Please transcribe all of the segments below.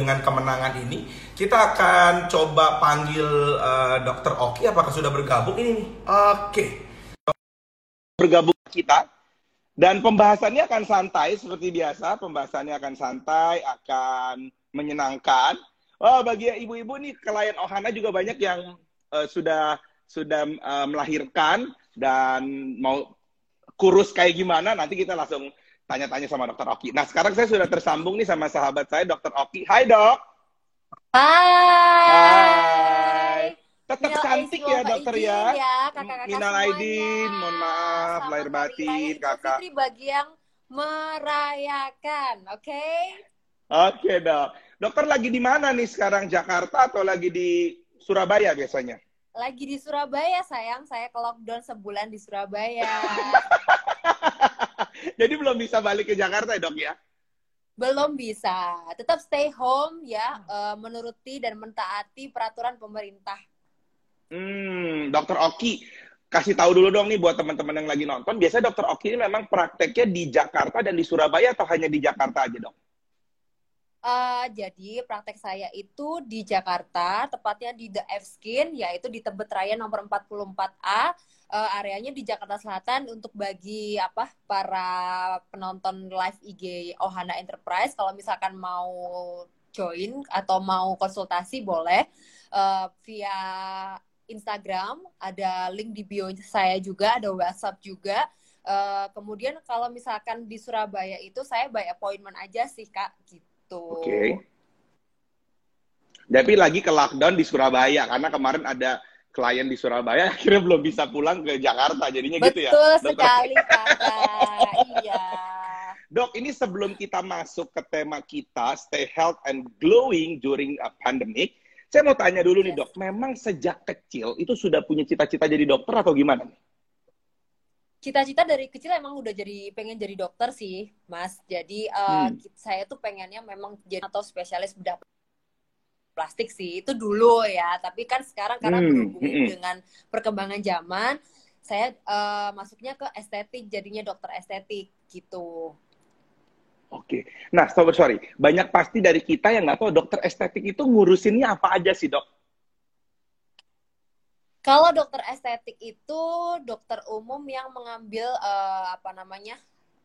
dengan kemenangan ini, kita akan coba panggil uh, Dokter Oki. Apakah sudah bergabung ini nih? Oke. Bergabung kita. Dan pembahasannya akan santai seperti biasa. Pembahasannya akan santai, akan menyenangkan. Oh, bagi ibu-ibu nih klien Ohana juga banyak yang uh, sudah sudah uh, melahirkan dan mau kurus kayak gimana nanti kita langsung tanya-tanya sama dokter Oki. Nah sekarang saya sudah tersambung nih sama sahabat saya dokter Oki. Hai dok. Hai. Hai. Tetap Minal cantik ya dokter ya. ya Minal Aidin, mohon maaf lahir batin kakak. Fitri bagi yang merayakan, oke? Okay? Oke okay, dok. Dokter lagi di mana nih sekarang Jakarta atau lagi di Surabaya biasanya? Lagi di Surabaya sayang, saya ke lockdown sebulan di Surabaya. Jadi belum bisa balik ke Jakarta ya dok ya? Belum bisa. Tetap stay home ya, uh, menuruti dan mentaati peraturan pemerintah. Hmm, Dokter Oki, kasih tahu dulu dong nih buat teman-teman yang lagi nonton. Biasanya Dokter Oki ini memang prakteknya di Jakarta dan di Surabaya atau hanya di Jakarta aja dok? Uh, jadi praktek saya itu di Jakarta, tepatnya di The F Skin, yaitu di Tebet Raya nomor 44A. Uh, areanya di Jakarta Selatan untuk bagi apa para penonton live IG Ohana Enterprise. Kalau misalkan mau join atau mau konsultasi boleh uh, via Instagram, ada link di bio saya juga, ada WhatsApp juga. Uh, kemudian kalau misalkan di Surabaya itu saya by appointment aja sih kak gitu. Oke. Okay. Tapi lagi ke lockdown di Surabaya karena kemarin ada klien di Surabaya akhirnya belum bisa pulang ke Jakarta jadinya Betul gitu ya. Betul sekali kakak. iya. Dok, ini sebelum kita masuk ke tema kita stay health and glowing during a pandemic, saya mau tanya dulu nih dok, memang sejak kecil itu sudah punya cita-cita jadi dokter atau gimana Cita-cita dari kecil emang udah jadi pengen jadi dokter sih, Mas. Jadi uh, hmm. saya tuh pengennya memang jadi atau spesialis bedah plastik sih. Itu dulu ya. Tapi kan sekarang karena hmm. berhubung hmm. dengan perkembangan zaman, saya uh, masuknya ke estetik, jadinya dokter estetik gitu. Oke. Nah, sorry, sorry. Banyak pasti dari kita yang nggak tahu dokter estetik itu ngurusinnya apa aja sih, dok? Kalau dokter estetik itu dokter umum yang mengambil uh, apa namanya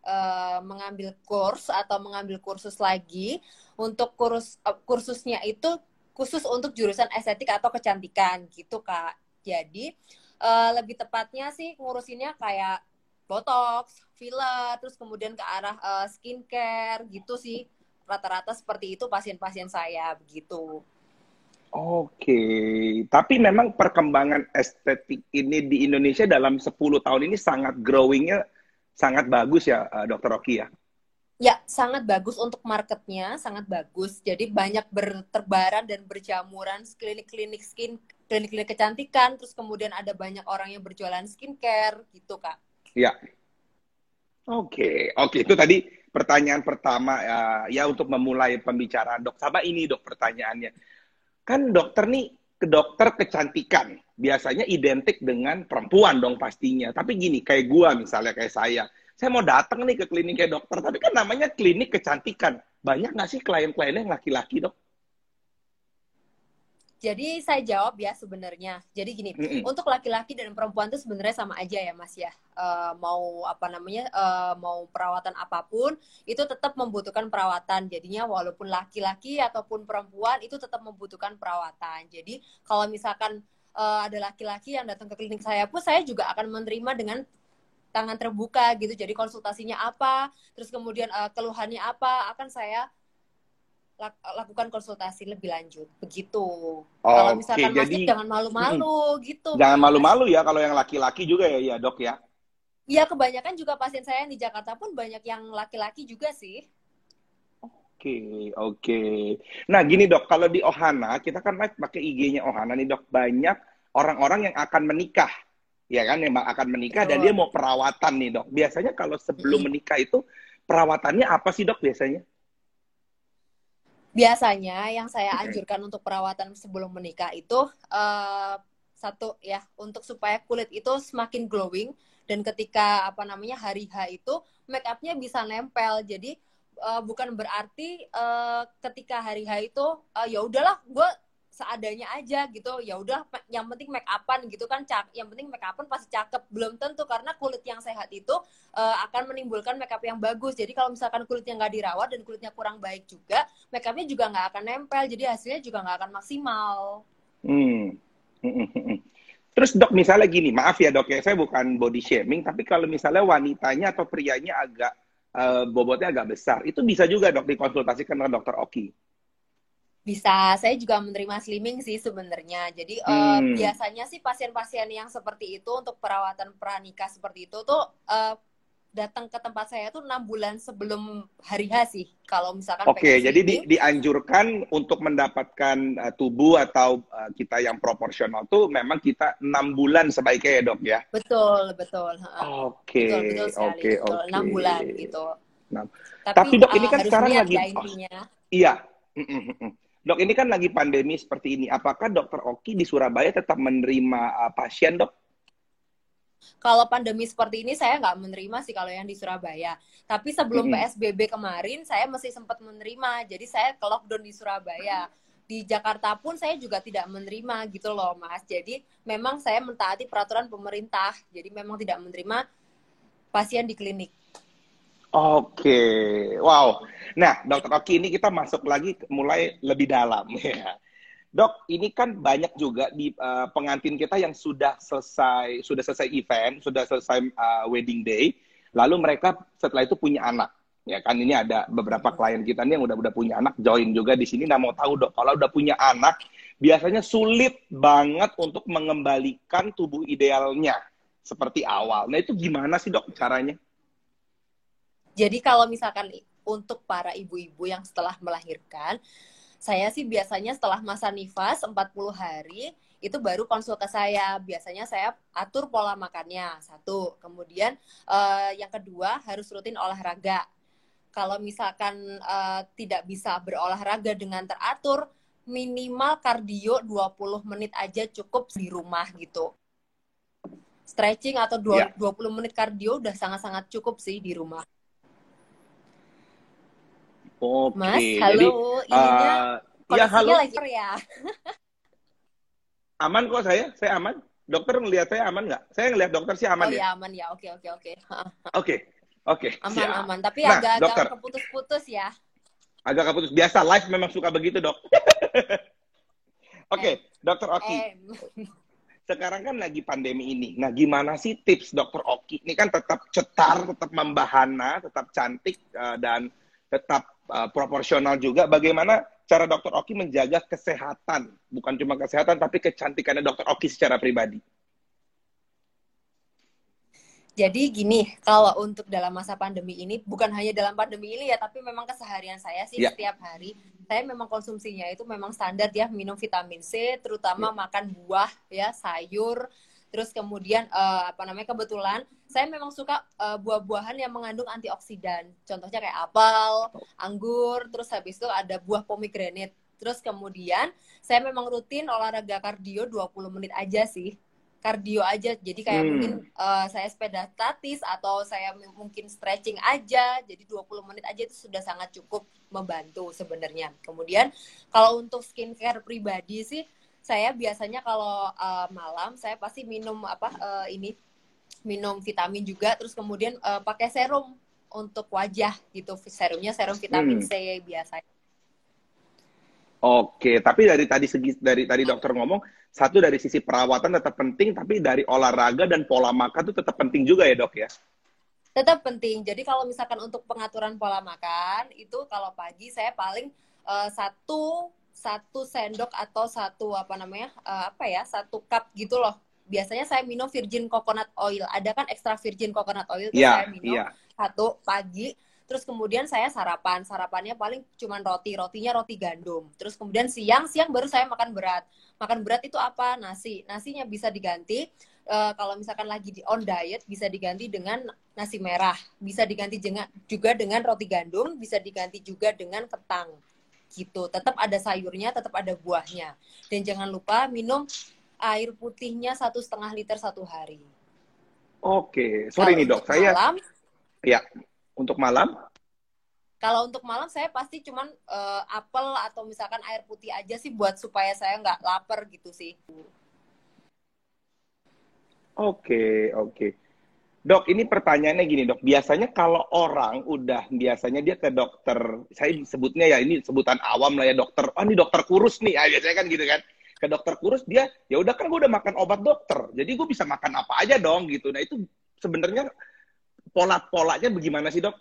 uh, mengambil kurs atau mengambil kursus lagi untuk kursus uh, kursusnya itu khusus untuk jurusan estetik atau kecantikan gitu kak. Jadi uh, lebih tepatnya sih ngurusinnya kayak botox, filler, terus kemudian ke arah uh, skincare gitu sih. Rata-rata seperti itu pasien-pasien saya begitu. Oke, tapi memang perkembangan estetik ini di Indonesia dalam 10 tahun ini sangat growingnya sangat bagus ya, uh, Dokter Rocky ya? Ya, sangat bagus untuk marketnya, sangat bagus. Jadi banyak berterbaran dan berjamuran klinik-klinik skin, klinik-klinik kecantikan, terus kemudian ada banyak orang yang berjualan skincare gitu, Kak. Ya. Oke, okay. oke okay. itu tadi pertanyaan pertama ya, ya untuk memulai pembicaraan dok. Sama ini dok pertanyaannya. Kan dokter nih ke dokter kecantikan biasanya identik dengan perempuan dong pastinya. Tapi gini kayak gua misalnya kayak saya, saya mau datang nih ke kliniknya dokter, tapi kan namanya klinik kecantikan. Banyak nggak sih klien-kliennya yang laki-laki dok? Jadi saya jawab ya sebenarnya. Jadi gini, mm -hmm. untuk laki-laki dan perempuan itu sebenarnya sama aja ya Mas ya. Uh, mau apa namanya, uh, mau perawatan apa pun itu tetap membutuhkan perawatan. Jadinya walaupun laki-laki ataupun perempuan itu tetap membutuhkan perawatan. Jadi kalau misalkan uh, ada laki-laki yang datang ke klinik saya pun saya juga akan menerima dengan tangan terbuka gitu. Jadi konsultasinya apa, terus kemudian uh, keluhannya apa, akan saya lakukan konsultasi lebih lanjut begitu. Oh, kalau misalkan okay. masih jangan malu-malu gitu. Jangan malu-malu ya kalau yang laki-laki juga ya ya dok ya. Iya kebanyakan juga pasien saya yang di Jakarta pun banyak yang laki-laki juga sih. Oke okay, oke. Okay. Nah gini dok kalau di Ohana kita kan pakai IG-nya Ohana nih dok banyak orang-orang yang akan menikah ya kan yang akan menikah Betul. dan dia mau perawatan nih dok. Biasanya kalau sebelum hmm. menikah itu perawatannya apa sih dok biasanya? biasanya yang saya anjurkan untuk perawatan sebelum menikah itu uh, satu ya untuk supaya kulit itu semakin glowing dan ketika apa namanya hari H itu make upnya bisa nempel jadi uh, bukan berarti uh, ketika hari H itu uh, ya udahlah gue seadanya aja gitu. Ya udah yang penting make upan gitu kan cak yang penting make upan pasti cakep. Belum tentu karena kulit yang sehat itu uh, akan menimbulkan make up yang bagus. Jadi kalau misalkan kulitnya nggak dirawat dan kulitnya kurang baik juga make upnya juga nggak akan nempel. Jadi hasilnya juga nggak akan maksimal. Hmm. Terus dok misalnya gini, maaf ya dok ya, saya bukan body shaming, tapi kalau misalnya wanitanya atau prianya agak uh, bobotnya agak besar, itu bisa juga dok dikonsultasikan dengan dokter Oki. Bisa, saya juga menerima slimming sih sebenarnya. Jadi hmm. uh, biasanya sih pasien-pasien yang seperti itu untuk perawatan pranikah seperti itu tuh uh, datang ke tempat saya tuh enam bulan sebelum hari H sih. Kalau misalkan Oke, okay, jadi di, dianjurkan untuk mendapatkan uh, tubuh atau uh, kita yang proporsional tuh memang kita enam bulan sebaiknya ya dok ya. Betul, betul. Oke, oke, oke. Enam bulan gitu. Nah, tapi, tapi dok ini kan sekarang lagi. Oh, iya. Dok, ini kan lagi pandemi seperti ini. Apakah dokter Oki di Surabaya tetap menerima uh, pasien, dok? Kalau pandemi seperti ini saya nggak menerima sih kalau yang di Surabaya. Tapi sebelum mm -hmm. PSBB kemarin saya masih sempat menerima. Jadi saya ke lockdown di Surabaya. Di Jakarta pun saya juga tidak menerima gitu loh, Mas. Jadi memang saya mentaati peraturan pemerintah. Jadi memang tidak menerima pasien di klinik. Oke, wow. Nah, Dokter Oki ini kita masuk lagi mulai lebih dalam ya. Dok, ini kan banyak juga di uh, pengantin kita yang sudah selesai sudah selesai event, sudah selesai uh, wedding day, lalu mereka setelah itu punya anak. Ya kan ini ada beberapa klien kita nih yang udah udah punya anak join juga di sini. Nah mau tahu dok, kalau udah punya anak biasanya sulit banget untuk mengembalikan tubuh idealnya seperti awal. Nah itu gimana sih dok caranya? Jadi kalau misalkan untuk para ibu-ibu yang setelah melahirkan, saya sih biasanya setelah masa nifas 40 hari itu baru konsul ke saya. Biasanya saya atur pola makannya satu. Kemudian uh, yang kedua harus rutin olahraga. Kalau misalkan uh, tidak bisa berolahraga dengan teratur, minimal kardio 20 menit aja cukup di rumah gitu. Stretching atau 20 yeah. menit kardio udah sangat-sangat cukup sih di rumah. Oke. Mas, halo. Jadi, uh, ya halo. Lagi ya. aman kok saya, saya aman. Dokter ngelihat saya aman nggak? Saya ngelihat dokter sih aman oh, ya. ya aman ya. Oke oke oke. Oke oke. Aman siap. aman. Tapi nah, agak agak keputus-putus ya. Agak keputus. Biasa live memang suka begitu dok. oke, okay, dokter Oki. Sekarang kan lagi pandemi ini. Nah, gimana sih tips dokter Oki? Ini kan tetap cetar, tetap membahana, tetap cantik uh, dan tetap uh, proporsional juga. Bagaimana cara Dokter Oki menjaga kesehatan, bukan cuma kesehatan, tapi kecantikannya Dokter Oki secara pribadi? Jadi gini, kalau untuk dalam masa pandemi ini, bukan hanya dalam pandemi ini ya, tapi memang keseharian saya sih yeah. setiap hari, saya memang konsumsinya itu memang standar ya, minum vitamin C, terutama yeah. makan buah ya, sayur, Terus kemudian uh, apa namanya kebetulan saya memang suka uh, buah-buahan yang mengandung antioksidan. Contohnya kayak apel, anggur, terus habis itu ada buah pomegranate. Terus kemudian saya memang rutin olahraga kardio 20 menit aja sih. Kardio aja. Jadi kayak hmm. mungkin uh, saya sepeda statis atau saya mungkin stretching aja. Jadi 20 menit aja itu sudah sangat cukup membantu sebenarnya. Kemudian kalau untuk skincare pribadi sih saya biasanya kalau uh, malam saya pasti minum apa uh, ini minum vitamin juga terus kemudian uh, pakai serum untuk wajah gitu serumnya serum vitamin hmm. C biasanya. Oke, tapi dari tadi segi dari tadi dokter ngomong satu dari sisi perawatan tetap penting, tapi dari olahraga dan pola makan itu tetap penting juga ya dok ya. Tetap penting. Jadi kalau misalkan untuk pengaturan pola makan itu kalau pagi saya paling uh, satu satu sendok atau satu apa namanya uh, apa ya satu cup gitu loh. Biasanya saya minum virgin coconut oil. Ada kan extra virgin coconut oil yeah, saya minum yeah. satu pagi. Terus kemudian saya sarapan. Sarapannya paling cuman roti. Rotinya roti gandum. Terus kemudian siang siang baru saya makan berat. Makan berat itu apa? Nasi. Nasinya bisa diganti uh, kalau misalkan lagi di on diet bisa diganti dengan nasi merah. Bisa diganti juga dengan roti gandum. Bisa diganti juga dengan ketang gitu. Tetap ada sayurnya, tetap ada buahnya. Dan jangan lupa minum air putihnya satu setengah liter satu hari. Oke, sorry nih dok, saya. Malam, ya untuk malam. Kalau untuk malam saya pasti cuman uh, apel atau misalkan air putih aja sih buat supaya saya nggak lapar gitu sih. Oke, oke. Dok, ini pertanyaannya gini dok. Biasanya kalau orang udah biasanya dia ke dokter, saya sebutnya ya ini sebutan awam lah ya dokter. Oh ini dokter kurus nih, ah, biasanya kan gitu kan. Ke dokter kurus dia ya udah kan gue udah makan obat dokter, jadi gue bisa makan apa aja dong gitu. Nah itu sebenarnya pola-polanya bagaimana sih dok?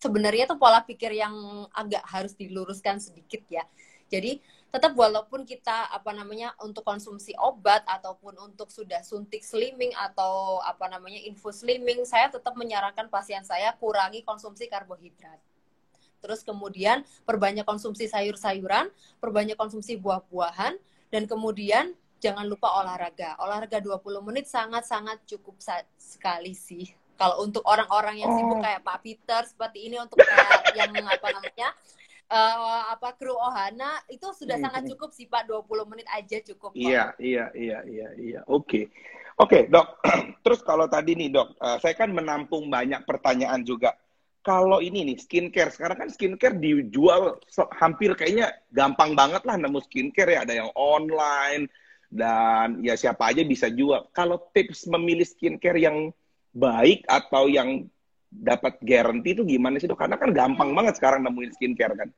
Sebenarnya tuh pola pikir yang agak harus diluruskan sedikit ya. Jadi tetap walaupun kita apa namanya untuk konsumsi obat ataupun untuk sudah suntik slimming atau apa namanya infus slimming, saya tetap menyarankan pasien saya kurangi konsumsi karbohidrat. Terus kemudian perbanyak konsumsi sayur-sayuran, perbanyak konsumsi buah-buahan dan kemudian jangan lupa olahraga. Olahraga 20 menit sangat-sangat cukup sekali sih. Kalau untuk orang-orang yang sibuk oh. kayak Pak Peter seperti ini untuk kayak yang apa namanya uh, apa kru Ohana itu sudah hmm. sangat cukup sih Pak 20 menit aja cukup. Iya, iya, iya, iya, iya. Oke. Oke, Dok. Terus kalau tadi nih, Dok, uh, saya kan menampung banyak pertanyaan juga. Kalau ini nih skincare, sekarang kan skincare dijual hampir kayaknya gampang banget lah nemu skincare ya, ada yang online dan ya siapa aja bisa jual. Kalau tips memilih skincare yang baik atau yang dapat guarantee itu gimana sih dok? Karena kan gampang banget sekarang nemuin skincare kan.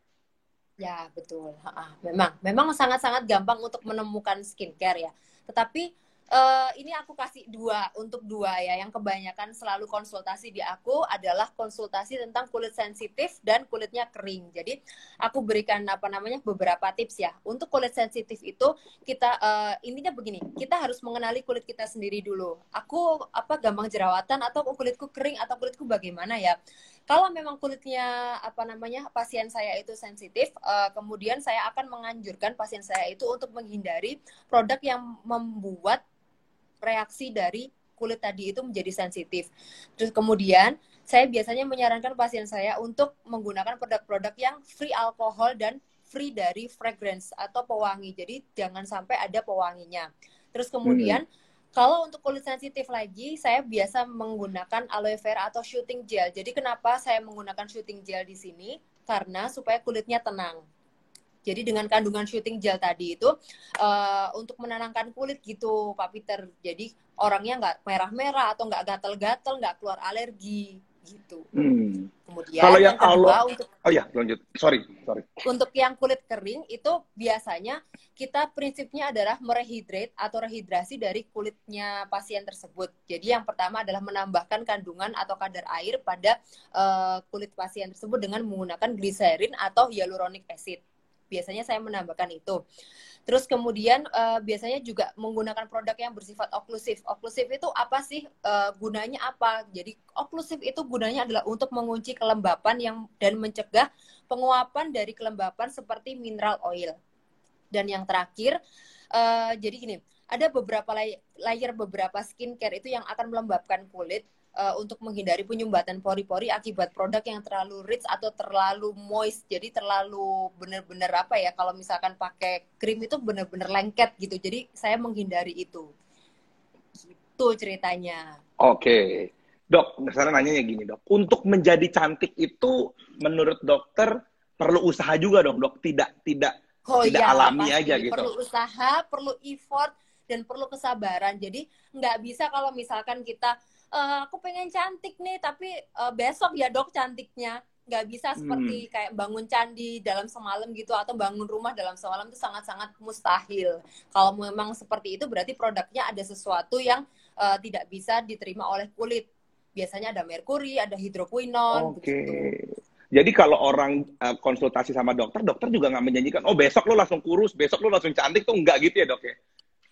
Ya betul, memang memang sangat-sangat gampang untuk menemukan skincare ya. Tetapi uh, ini aku kasih dua untuk dua ya. Yang kebanyakan selalu konsultasi di aku adalah konsultasi tentang kulit sensitif dan kulitnya kering. Jadi aku berikan apa namanya beberapa tips ya. Untuk kulit sensitif itu kita uh, intinya begini kita harus mengenali kulit kita sendiri dulu. Aku apa gampang jerawatan atau kulitku kering atau kulitku bagaimana ya? Kalau memang kulitnya apa namanya pasien saya itu sensitif, uh, kemudian saya akan menganjurkan pasien saya itu untuk menghindari produk yang membuat reaksi dari kulit tadi itu menjadi sensitif. Terus kemudian saya biasanya menyarankan pasien saya untuk menggunakan produk-produk yang free alkohol dan free dari fragrance atau pewangi. Jadi jangan sampai ada pewanginya. Terus kemudian hmm. kalau untuk kulit sensitif lagi, saya biasa menggunakan aloe vera atau shooting gel. Jadi kenapa saya menggunakan shooting gel di sini? Karena supaya kulitnya tenang. Jadi dengan kandungan shooting gel tadi itu uh, untuk menenangkan kulit gitu Pak Peter. Jadi orangnya nggak merah-merah atau nggak gatel-gatel, nggak keluar alergi gitu. Hmm. Kemudian kalau yang, yang kedua Allah... untuk oh ya lanjut sorry sorry untuk yang kulit kering itu biasanya kita prinsipnya adalah merehydrate atau rehidrasi dari kulitnya pasien tersebut. Jadi yang pertama adalah menambahkan kandungan atau kadar air pada uh, kulit pasien tersebut dengan menggunakan gliserin atau hyaluronic acid biasanya saya menambahkan itu. Terus kemudian uh, biasanya juga menggunakan produk yang bersifat oklusif. Oklusif itu apa sih uh, gunanya apa? Jadi oklusif itu gunanya adalah untuk mengunci kelembapan yang dan mencegah penguapan dari kelembapan seperti mineral oil. Dan yang terakhir, uh, jadi gini, ada beberapa layer beberapa skincare itu yang akan melembabkan kulit uh, untuk menghindari penyumbatan pori-pori akibat produk yang terlalu rich atau terlalu moist. Jadi terlalu benar-benar apa ya kalau misalkan pakai krim itu benar-benar lengket gitu. Jadi saya menghindari itu. Gitu ceritanya. Oke. Dok, sekarang nanyanya gini, Dok. Untuk menjadi cantik itu menurut dokter perlu usaha juga dong, Dok. Tidak tidak oh, tidak ya, alami pasti. aja gitu. Perlu usaha, perlu effort dan perlu kesabaran. Jadi nggak bisa kalau misalkan kita uh, aku pengen cantik nih tapi uh, besok ya dok cantiknya nggak bisa seperti hmm. kayak bangun candi dalam semalam gitu atau bangun rumah dalam semalam itu sangat-sangat mustahil. Kalau memang seperti itu berarti produknya ada sesuatu yang uh, tidak bisa diterima oleh kulit. Biasanya ada merkuri, ada hidroquinone. Oke. Okay. Gitu. Jadi kalau orang uh, konsultasi sama dokter, dokter juga nggak menjanjikan, oh besok lo langsung kurus, besok lo langsung cantik tuh nggak gitu ya dok ya?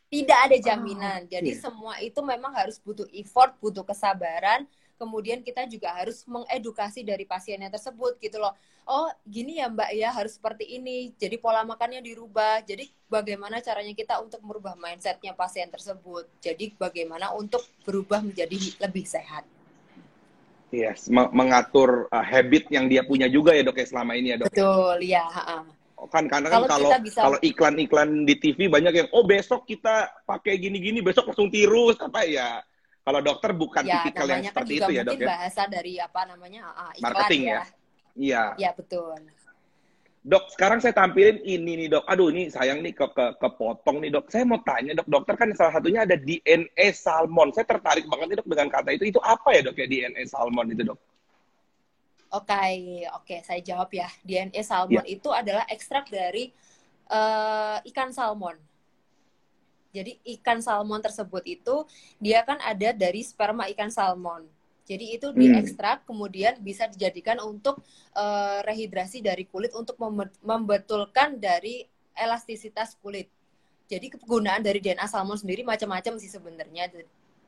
Tidak ada jaminan. Oh, Jadi yeah. semua itu memang harus butuh effort, butuh kesabaran. Kemudian kita juga harus mengedukasi dari pasiennya tersebut gitu loh. Oh gini ya Mbak ya harus seperti ini. Jadi pola makannya dirubah. Jadi bagaimana caranya kita untuk merubah mindsetnya pasien tersebut. Jadi bagaimana untuk berubah menjadi lebih sehat. Yes, mengatur uh, habit yang dia punya juga ya dok ya selama ini ya dok. Betul, ya kan karena kan kalau bisa... kalau iklan-iklan di TV banyak yang oh besok kita pakai gini-gini besok langsung tirus apa ya kalau dokter bukan ya, tipikal yang kan seperti itu ya dok ya bahasa dari apa namanya uh, iklan marketing ya, ya. Iya. Ya betul. Dok, sekarang saya tampilin ini nih dok. Aduh, ini sayang nih ke, ke kepotong nih dok. Saya mau tanya dok, dokter kan salah satunya ada DNA salmon. Saya tertarik banget nih dok dengan kata itu. Itu apa ya dok ya DNA salmon itu dok? Oke, okay, oke, okay, saya jawab ya. DNA salmon yeah. itu adalah ekstrak dari uh, ikan salmon. Jadi ikan salmon tersebut itu dia kan ada dari sperma ikan salmon. Jadi itu hmm. diekstrak hmm. kemudian bisa dijadikan untuk uh, rehidrasi dari kulit untuk membetulkan dari elastisitas kulit. Jadi kegunaan dari DNA salmon sendiri macam-macam sih sebenarnya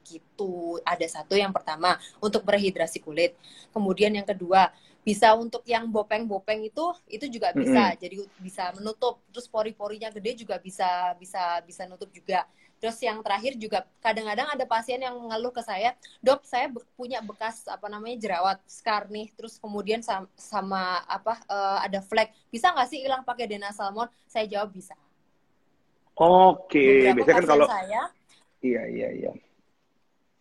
gitu. Ada satu yang pertama untuk merehidrasi kulit. Kemudian yang kedua bisa untuk yang bopeng-bopeng itu itu juga bisa. Mm -hmm. Jadi bisa menutup. Terus pori-porinya gede juga bisa bisa bisa nutup juga. Terus yang terakhir juga kadang-kadang ada pasien yang mengeluh ke saya, dok saya be punya bekas apa namanya jerawat, scar nih, terus kemudian sama, sama apa uh, ada flek, bisa nggak sih hilang pakai DNA salmon? Saya jawab bisa. Oke, biasanya kan kalau saya, iya iya iya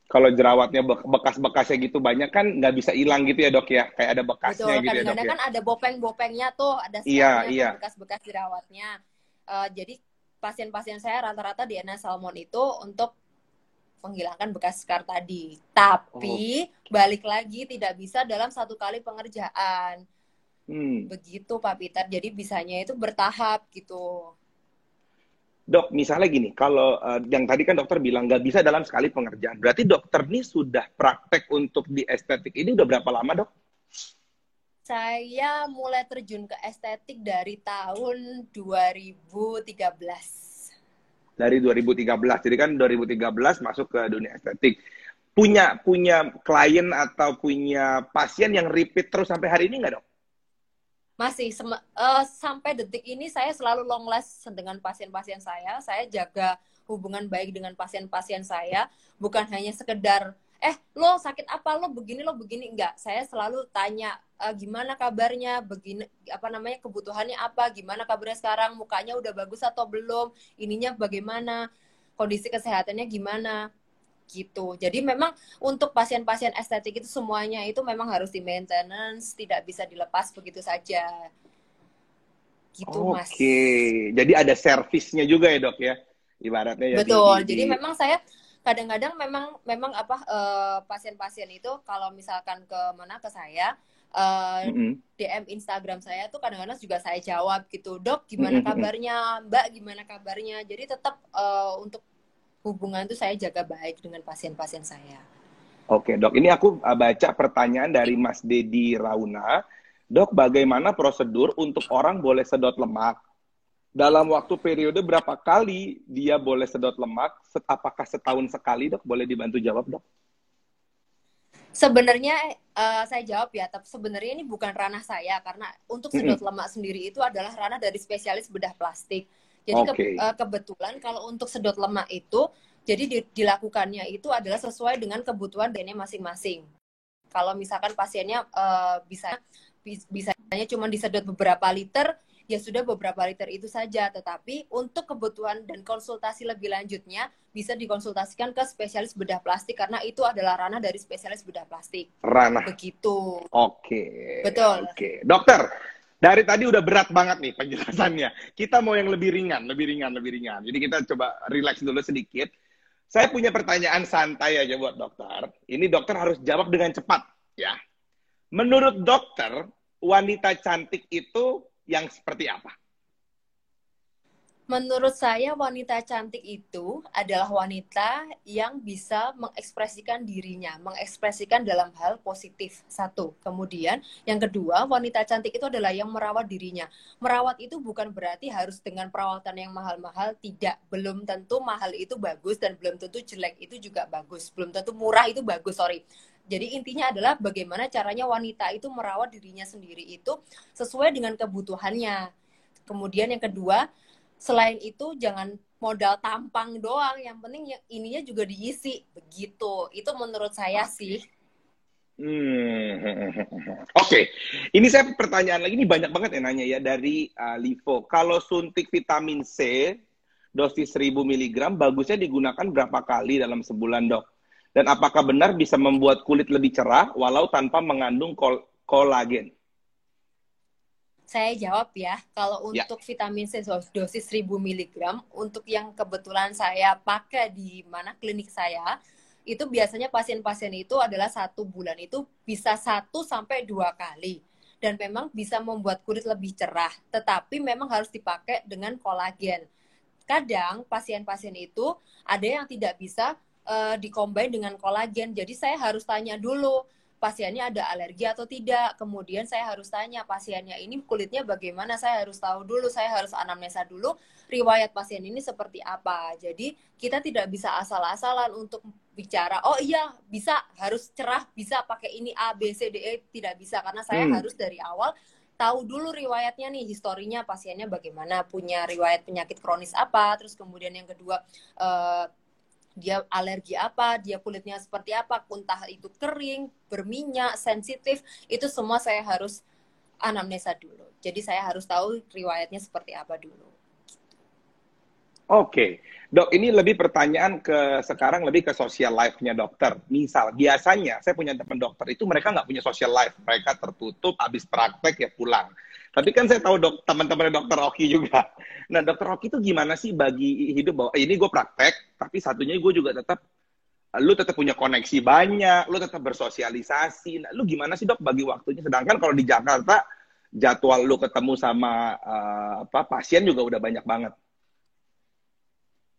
kalau jerawatnya bekas-bekasnya gitu banyak kan nggak bisa hilang gitu ya dok ya kayak ada bekasnya Betul, gitu ya dok ya. kan ada bopeng-bopengnya tuh ada iya, iya. bekas-bekas jerawatnya uh, jadi pasien-pasien saya rata-rata di DNA salmon itu untuk menghilangkan bekas scar tadi tapi oh. balik lagi tidak bisa dalam satu kali pengerjaan hmm. begitu Pak Peter jadi bisanya itu bertahap gitu Dok, misalnya gini, kalau uh, yang tadi kan dokter bilang nggak bisa dalam sekali pengerjaan, berarti dokter ini sudah praktek untuk di estetik ini udah berapa lama dok? Saya mulai terjun ke estetik dari tahun 2013. Dari 2013, jadi kan 2013 masuk ke dunia estetik. Punya punya klien atau punya pasien yang repeat terus sampai hari ini nggak dok? Masih uh, sampai detik ini saya selalu long last dengan pasien-pasien saya. Saya jaga hubungan baik dengan pasien-pasien saya, bukan hanya sekedar eh lo sakit apa? Lo begini lo begini. Enggak. Saya selalu tanya e, gimana kabarnya? Begini apa namanya kebutuhannya apa? Gimana kabarnya sekarang? Mukanya udah bagus atau belum? Ininya bagaimana? Kondisi kesehatannya gimana gitu. Jadi memang untuk pasien-pasien estetik itu semuanya itu memang harus di maintenance, tidak bisa dilepas begitu saja. Gitu, Oke. Mas. Oke. Jadi ada servisnya juga ya, Dok ya. Ibaratnya ya. Betul. Jadi, Jadi memang saya kadang-kadang memang memang apa uh, pasien-pasien itu kalau misalkan ke mana ke saya uh, mm-hmm. DM Instagram saya tuh kadang-kadang juga saya jawab gitu dok gimana kabarnya mbak gimana kabarnya jadi tetap uh, untuk hubungan itu saya jaga baik dengan pasien-pasien saya. Oke dok, ini aku uh, baca pertanyaan dari Mas Dedi Rauna. Dok, bagaimana prosedur untuk orang boleh sedot lemak? Dalam waktu periode berapa kali dia boleh sedot lemak? Apakah setahun sekali dok? Boleh dibantu jawab dok? Sebenarnya uh, saya jawab ya, tapi sebenarnya ini bukan ranah saya karena untuk sedot lemak sendiri itu adalah ranah dari spesialis bedah plastik. Jadi okay. ke, uh, kebetulan kalau untuk sedot lemak itu, jadi di, dilakukannya itu adalah sesuai dengan kebutuhan DNA masing-masing. Kalau misalkan pasiennya uh, bisa bisanya cuma disedot beberapa liter, ya sudah beberapa liter itu saja. Tetapi untuk kebutuhan dan konsultasi lebih lanjutnya bisa dikonsultasikan ke spesialis bedah plastik karena itu adalah ranah dari spesialis bedah plastik. Ranah. Begitu. Oke. Betul. Oke. Dokter, dari tadi udah berat banget nih penjelasannya. Kita mau yang lebih ringan, lebih ringan, lebih ringan. Jadi kita coba relax dulu sedikit. Saya punya pertanyaan santai aja buat dokter. Ini dokter harus jawab dengan cepat, ya. Menurut dokter, wanita cantik itu yang seperti apa? Menurut saya wanita cantik itu adalah wanita yang bisa mengekspresikan dirinya, mengekspresikan dalam hal positif. Satu. Kemudian yang kedua, wanita cantik itu adalah yang merawat dirinya. Merawat itu bukan berarti harus dengan perawatan yang mahal-mahal, tidak. Belum tentu mahal itu bagus dan belum tentu jelek itu juga bagus. Belum tentu murah itu bagus, sorry. Jadi intinya adalah bagaimana caranya wanita itu merawat dirinya sendiri itu sesuai dengan kebutuhannya. Kemudian yang kedua, selain itu jangan modal tampang doang yang penting ya, ininya juga diisi begitu itu menurut saya sih Hmm, oke. Okay. Ini saya pertanyaan lagi, ini banyak banget yang nanya ya dari uh, Livo. Kalau suntik vitamin C dosis 1000 mg bagusnya digunakan berapa kali dalam sebulan, Dok? Dan apakah benar bisa membuat kulit lebih cerah walau tanpa mengandung kol kolagen? Saya jawab ya, kalau Ya. untuk vitamin C dos- dosis 1000 mg, untuk yang kebetulan saya pakai di mana klinik saya, itu biasanya pasien-pasien itu adalah satu bulan itu bisa satu sampai dua kali. Dan memang bisa membuat kulit lebih cerah, tetapi memang harus dipakai dengan kolagen. Kadang pasien-pasien itu ada yang tidak bisa eh, dikombin dengan kolagen, jadi saya harus tanya dulu, pasiennya ada alergi atau tidak. Kemudian saya harus tanya pasiennya ini kulitnya bagaimana. Saya harus tahu dulu, saya harus anamnesa dulu riwayat pasien ini seperti apa. Jadi kita tidak bisa asal-asalan untuk bicara, oh iya bisa harus cerah, bisa pakai ini A, B, C, D, E. Tidak bisa karena saya Hmm. harus dari awal tahu dulu riwayatnya nih, historinya pasiennya bagaimana, punya riwayat penyakit kronis apa, terus kemudian yang kedua eh, dia alergi apa, dia kulitnya seperti apa, entah itu kering, berminyak, sensitif, itu semua saya harus anamnesa dulu. Jadi saya harus tahu riwayatnya seperti apa dulu. Oke, dok ini lebih pertanyaan ke sekarang lebih ke social life-nya dokter. Misal, biasanya saya punya teman dokter itu mereka nggak punya social life, mereka tertutup, habis praktek ya pulang. Tapi kan saya tahu dok teman-teman dokter Oki juga. Nah dokter Oki itu gimana sih bagi hidup bahwa "Eh, ini gue praktek, tapi satunya gue juga tetap lu tetap punya koneksi banyak, lu tetap bersosialisasi. Nah, lu gimana sih dok bagi waktunya? Sedangkan kalau di Jakarta jadwal lu ketemu sama eh, apa pasien juga udah banyak banget.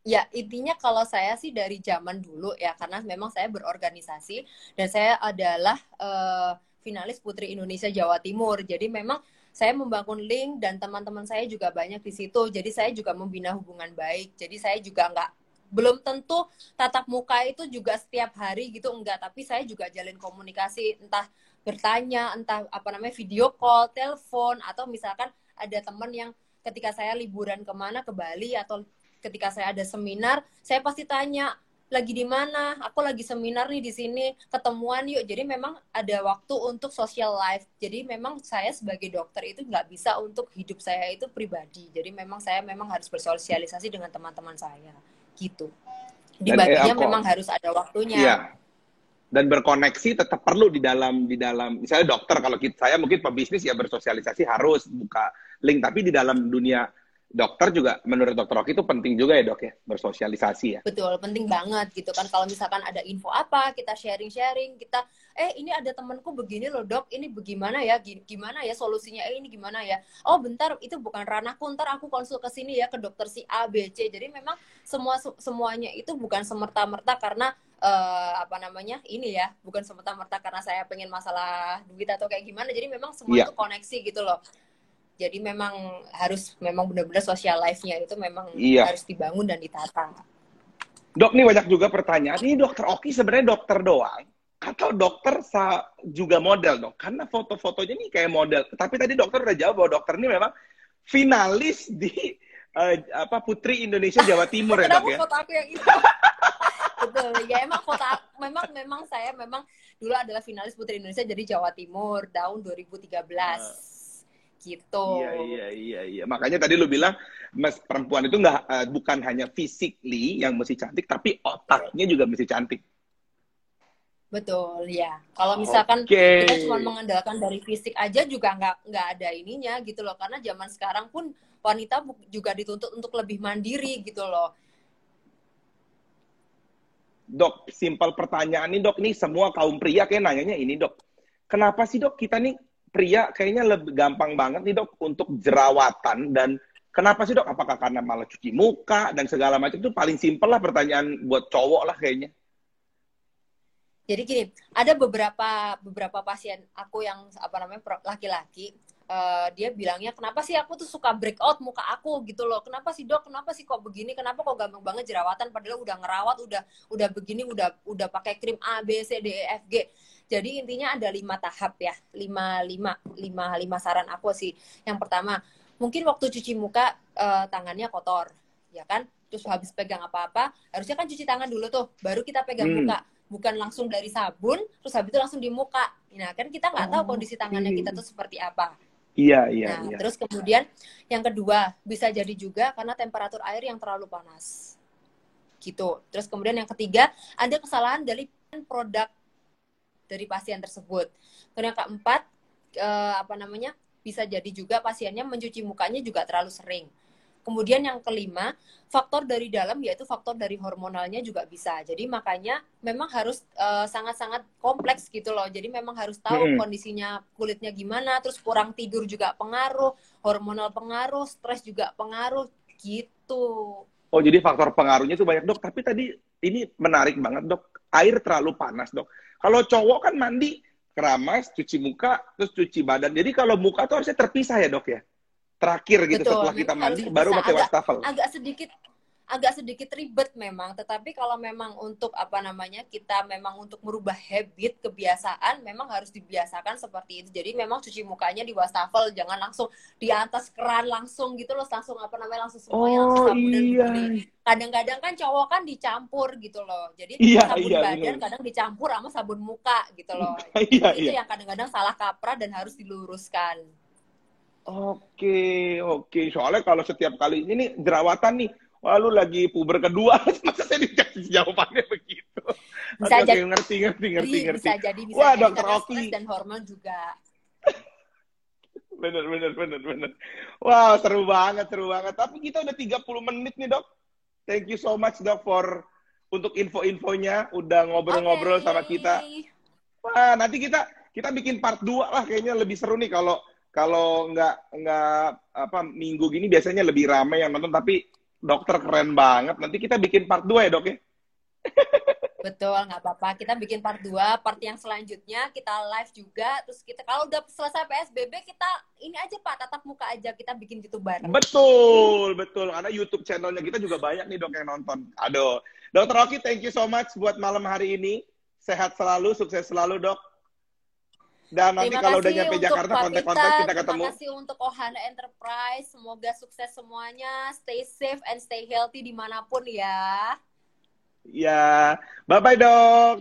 Ya, intinya kalau saya sih dari zaman dulu ya, karena memang saya berorganisasi dan saya adalah eh, finalis Putri Indonesia Jawa Timur. Jadi memang saya membangun link dan teman-teman saya juga banyak di situ. Jadi saya juga membina hubungan baik. Jadi saya juga nggak belum tentu tatap muka itu juga setiap hari gitu enggak, tapi saya juga jalin komunikasi entah bertanya, entah apa namanya video call, telepon atau misalkan ada teman yang ketika saya liburan ke mana ke Bali atau ketika saya ada seminar, saya pasti tanya lagi di mana, aku lagi seminar nih di sini, ketemuan yuk. Jadi memang ada waktu untuk social life. Jadi memang saya sebagai dokter itu nggak bisa untuk hidup saya itu pribadi. Jadi memang saya memang harus bersosialisasi dengan teman-teman saya, gitu. Di Dan, eh, memang harus ada waktunya. Iya. Dan berkoneksi tetap perlu di dalam di dalam misalnya dokter kalau kita, saya mungkin pebisnis ya bersosialisasi harus buka link tapi di dalam dunia dokter juga menurut dokter Rocky itu penting juga ya dok ya bersosialisasi ya. Betul, penting banget gitu kan. Kalau misalkan ada info apa, kita sharing-sharing, kita, eh ini ada temanku begini loh dok, ini bagaimana ya, Gi- gimana ya solusinya, eh ini gimana ya. Oh bentar, itu bukan ranahku, ntar aku konsul ke sini ya, ke dokter si A, B, C. Jadi memang semua semuanya itu bukan semerta-merta karena eh, apa namanya ini ya, bukan semerta-merta karena saya pengen masalah duit atau kayak gimana. Jadi memang semua Iya. itu koneksi gitu loh. Jadi memang harus memang benar-benar social life-nya itu memang Iya. harus dibangun dan ditata. Dok nih banyak juga pertanyaan. Ini dokter Oki sebenarnya dokter doang atau dokter sa juga model dok? Karena foto-fotonya nih kayak model. Tapi tadi dokter udah jawab bahwa dokter ini memang finalis di eh, apa Putri Indonesia Jawa Timur ya dok ya. foto aku yang itu? Betul. Ya emang foto aku- memang memang saya memang dulu adalah finalis Putri Indonesia jadi Jawa Timur tahun 2013. Gitu. Iya iya iya iya. Makanya tadi lu bilang mas perempuan itu nggak eh, bukan hanya physically yang mesti cantik, tapi otaknya juga mesti cantik. Betul, ya. Kalau misalkan Oke. kita cuma mengandalkan dari fisik aja juga nggak nggak ada ininya gitu loh. Karena zaman sekarang pun wanita juga dituntut untuk lebih mandiri gitu loh. Dok, simpel pertanyaan nih dok, nih semua kaum pria kayak nanyanya ini dok. Kenapa sih dok kita nih pria kayaknya lebih gampang banget nih dok untuk jerawatan dan kenapa sih dok? Apakah karena malah cuci muka dan segala macam itu paling simpel lah pertanyaan buat cowok lah kayaknya. Jadi gini, ada beberapa beberapa pasien aku yang apa namanya laki-laki, eh, dia bilangnya kenapa sih aku tuh suka breakout muka aku gitu loh. Kenapa sih dok? Kenapa sih kok begini? Kenapa kok gampang banget jerawatan? Padahal udah ngerawat, udah udah begini, udah udah pakai krim A, B, C, D, E, F, G. Jadi intinya ada lima tahap ya, lima lima lima lima saran aku sih. Yang pertama, mungkin waktu cuci muka eh, tangannya kotor, ya kan? Terus habis pegang apa-apa, harusnya kan cuci tangan dulu tuh, baru kita pegang Hmm. muka bukan langsung dari sabun terus habis itu langsung di muka. Nah, kan kita nggak tahu Oh, kondisi tangannya kita tuh seperti apa. Iya iya Nah, iya. terus kemudian yang kedua bisa jadi juga karena temperatur air yang terlalu panas. Gitu. Terus kemudian yang ketiga ada kesalahan dari produk dari pasien tersebut. Kemudian yang keempat eh, apa namanya? bisa jadi juga pasiennya mencuci mukanya juga terlalu sering. Kemudian yang kelima, faktor dari dalam yaitu faktor dari hormonalnya juga bisa. Jadi makanya memang harus sangat sangat-sangat kompleks gitu loh. Jadi memang harus tahu hmm. kondisinya kulitnya gimana, terus kurang tidur juga pengaruh, hormonal pengaruh, stres juga pengaruh gitu. Oh, jadi faktor pengaruhnya itu banyak, Dok. Tapi tadi ini menarik banget, Dok. Air terlalu panas, Dok. Kalau cowok kan mandi keramas, cuci muka, terus cuci badan. Jadi kalau muka tuh harusnya terpisah ya, Dok ya? terakhir gitu Betul, setelah kita mandi baru pakai wastafel. Agak sedikit agak sedikit ribet memang, tetapi kalau memang untuk apa namanya kita memang untuk merubah habit kebiasaan memang harus dibiasakan seperti itu. Jadi memang cuci mukanya di wastafel, jangan langsung di atas keran langsung gitu loh, langsung apa namanya langsung semuanya oh, langsung sabun iya. dan Kadang-kadang kan cowok kan dicampur gitu loh. Jadi iya, sabun iya, badan bener. kadang dicampur sama sabun muka gitu loh. iya, itu iya. yang kadang-kadang salah kaprah dan harus diluruskan. Oke, oke. Soalnya kalau setiap kali ini jerawatan nih, wah lu lagi puber kedua, masa saya dikasih jawabannya begitu? Bisa oke, jadi, oke, ngerti, ngerti, ngerti, ngerti. Bisa jadi, bisa wah, jadi. dokter Oki. dan hormon juga. bener, bener, bener, bener. Wah, seru banget, seru banget. Tapi kita udah 30 menit nih, dok. Thank you so much, dok, for untuk info-infonya. Udah ngobrol-ngobrol okay. sama kita. Wah, nanti kita kita bikin part 2 lah kayaknya lebih seru nih kalau kalau nggak nggak apa minggu gini biasanya lebih ramai yang nonton tapi dokter keren banget. Nanti kita bikin part 2 ya, Dok ya. Betul, nggak apa-apa. Kita bikin part 2, part yang selanjutnya kita live juga. Terus kita kalau udah selesai PSBB kita ini aja Pak, tatap muka aja kita bikin YouTube bareng. Betul, betul. Karena YouTube channelnya kita juga banyak nih Dok yang nonton. Aduh. Dokter Rocky, thank you so much buat malam hari ini. Sehat selalu, sukses selalu, Dok. Dan nanti terima kalau udah nyampe Jakarta kontak-kontak kita ketemu. Terima kasih untuk Ohana Enterprise. Semoga sukses semuanya. Stay safe and stay healthy di mana pun ya. Ya, bye-bye dok.